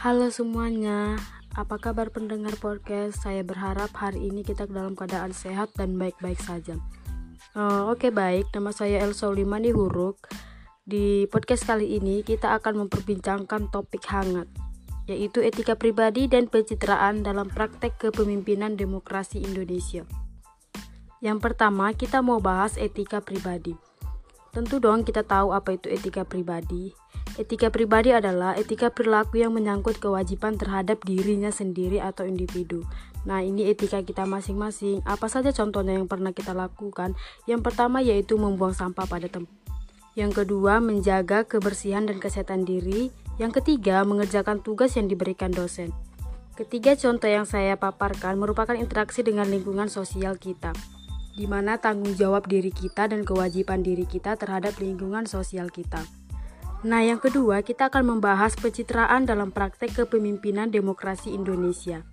Halo semuanya, apa kabar pendengar podcast? Saya berharap hari ini kita dalam keadaan sehat dan baik-baik saja. Uh, Oke okay, baik, nama saya El Solimani Huruk. Di podcast kali ini kita akan memperbincangkan topik hangat, yaitu etika pribadi dan pencitraan dalam praktek kepemimpinan demokrasi Indonesia. Yang pertama, kita mau bahas etika pribadi. Tentu dong kita tahu apa itu etika pribadi. Etika pribadi adalah etika perilaku yang menyangkut kewajiban terhadap dirinya sendiri atau individu. Nah, ini etika kita masing-masing. Apa saja contohnya yang pernah kita lakukan? Yang pertama yaitu membuang sampah pada tempat. Yang kedua, menjaga kebersihan dan kesehatan diri. Yang ketiga, mengerjakan tugas yang diberikan dosen. Ketiga contoh yang saya paparkan merupakan interaksi dengan lingkungan sosial kita di mana tanggung jawab diri kita dan kewajiban diri kita terhadap lingkungan sosial kita. Nah, yang kedua, kita akan membahas pencitraan dalam praktek kepemimpinan demokrasi Indonesia.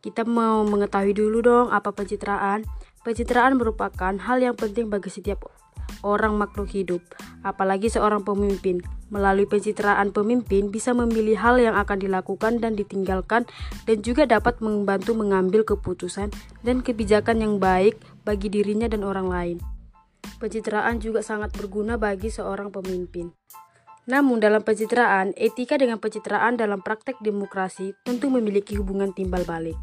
Kita mau mengetahui dulu dong apa pencitraan. Pencitraan merupakan hal yang penting bagi setiap orang makhluk hidup, apalagi seorang pemimpin. Melalui pencitraan pemimpin bisa memilih hal yang akan dilakukan dan ditinggalkan dan juga dapat membantu mengambil keputusan dan kebijakan yang baik bagi dirinya dan orang lain. Pencitraan juga sangat berguna bagi seorang pemimpin. Namun dalam pencitraan, etika dengan pencitraan dalam praktek demokrasi tentu memiliki hubungan timbal balik.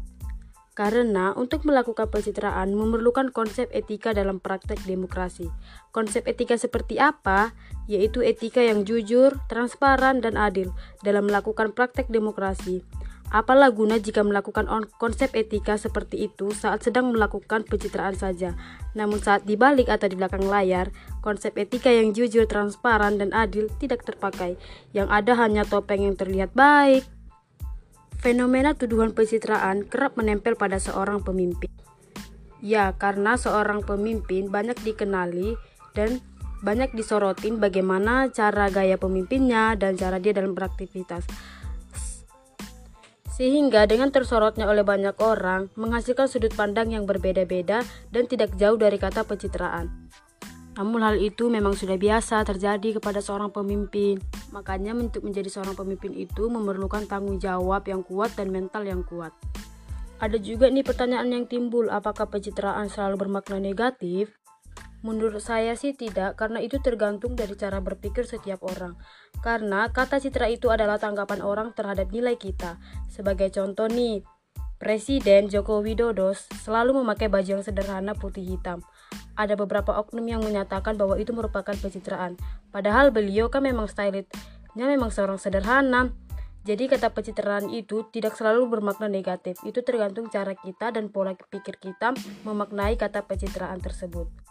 Karena untuk melakukan pencitraan memerlukan konsep etika dalam praktek demokrasi. Konsep etika seperti apa? Yaitu etika yang jujur, transparan, dan adil dalam melakukan praktek demokrasi. Apalah guna jika melakukan konsep etika seperti itu saat sedang melakukan pencitraan saja, namun saat dibalik atau di belakang layar, konsep etika yang jujur, transparan, dan adil tidak terpakai. Yang ada hanya topeng yang terlihat baik. Fenomena tuduhan pencitraan kerap menempel pada seorang pemimpin. Ya, karena seorang pemimpin banyak dikenali dan banyak disorotin bagaimana cara gaya pemimpinnya dan cara dia dalam beraktivitas. Sehingga dengan tersorotnya oleh banyak orang, menghasilkan sudut pandang yang berbeda-beda dan tidak jauh dari kata pencitraan. Namun hal itu memang sudah biasa terjadi kepada seorang pemimpin. Makanya untuk menjadi seorang pemimpin itu memerlukan tanggung jawab yang kuat dan mental yang kuat. Ada juga nih pertanyaan yang timbul, apakah pencitraan selalu bermakna negatif? Menurut saya sih tidak, karena itu tergantung dari cara berpikir setiap orang. Karena kata citra itu adalah tanggapan orang terhadap nilai kita. Sebagai contoh nih, Presiden Joko Widodo selalu memakai baju yang sederhana putih hitam. Ada beberapa oknum yang menyatakan bahwa itu merupakan pencitraan. Padahal beliau kan memang stylistnya memang seorang sederhana. Jadi kata pencitraan itu tidak selalu bermakna negatif. Itu tergantung cara kita dan pola pikir kita memaknai kata pencitraan tersebut.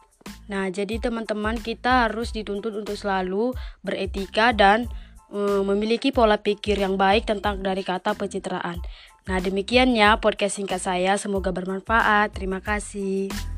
Nah, jadi teman-teman kita harus dituntut untuk selalu beretika dan e, memiliki pola pikir yang baik tentang dari kata pencitraan. Nah, demikiannya podcast singkat saya. Semoga bermanfaat. Terima kasih.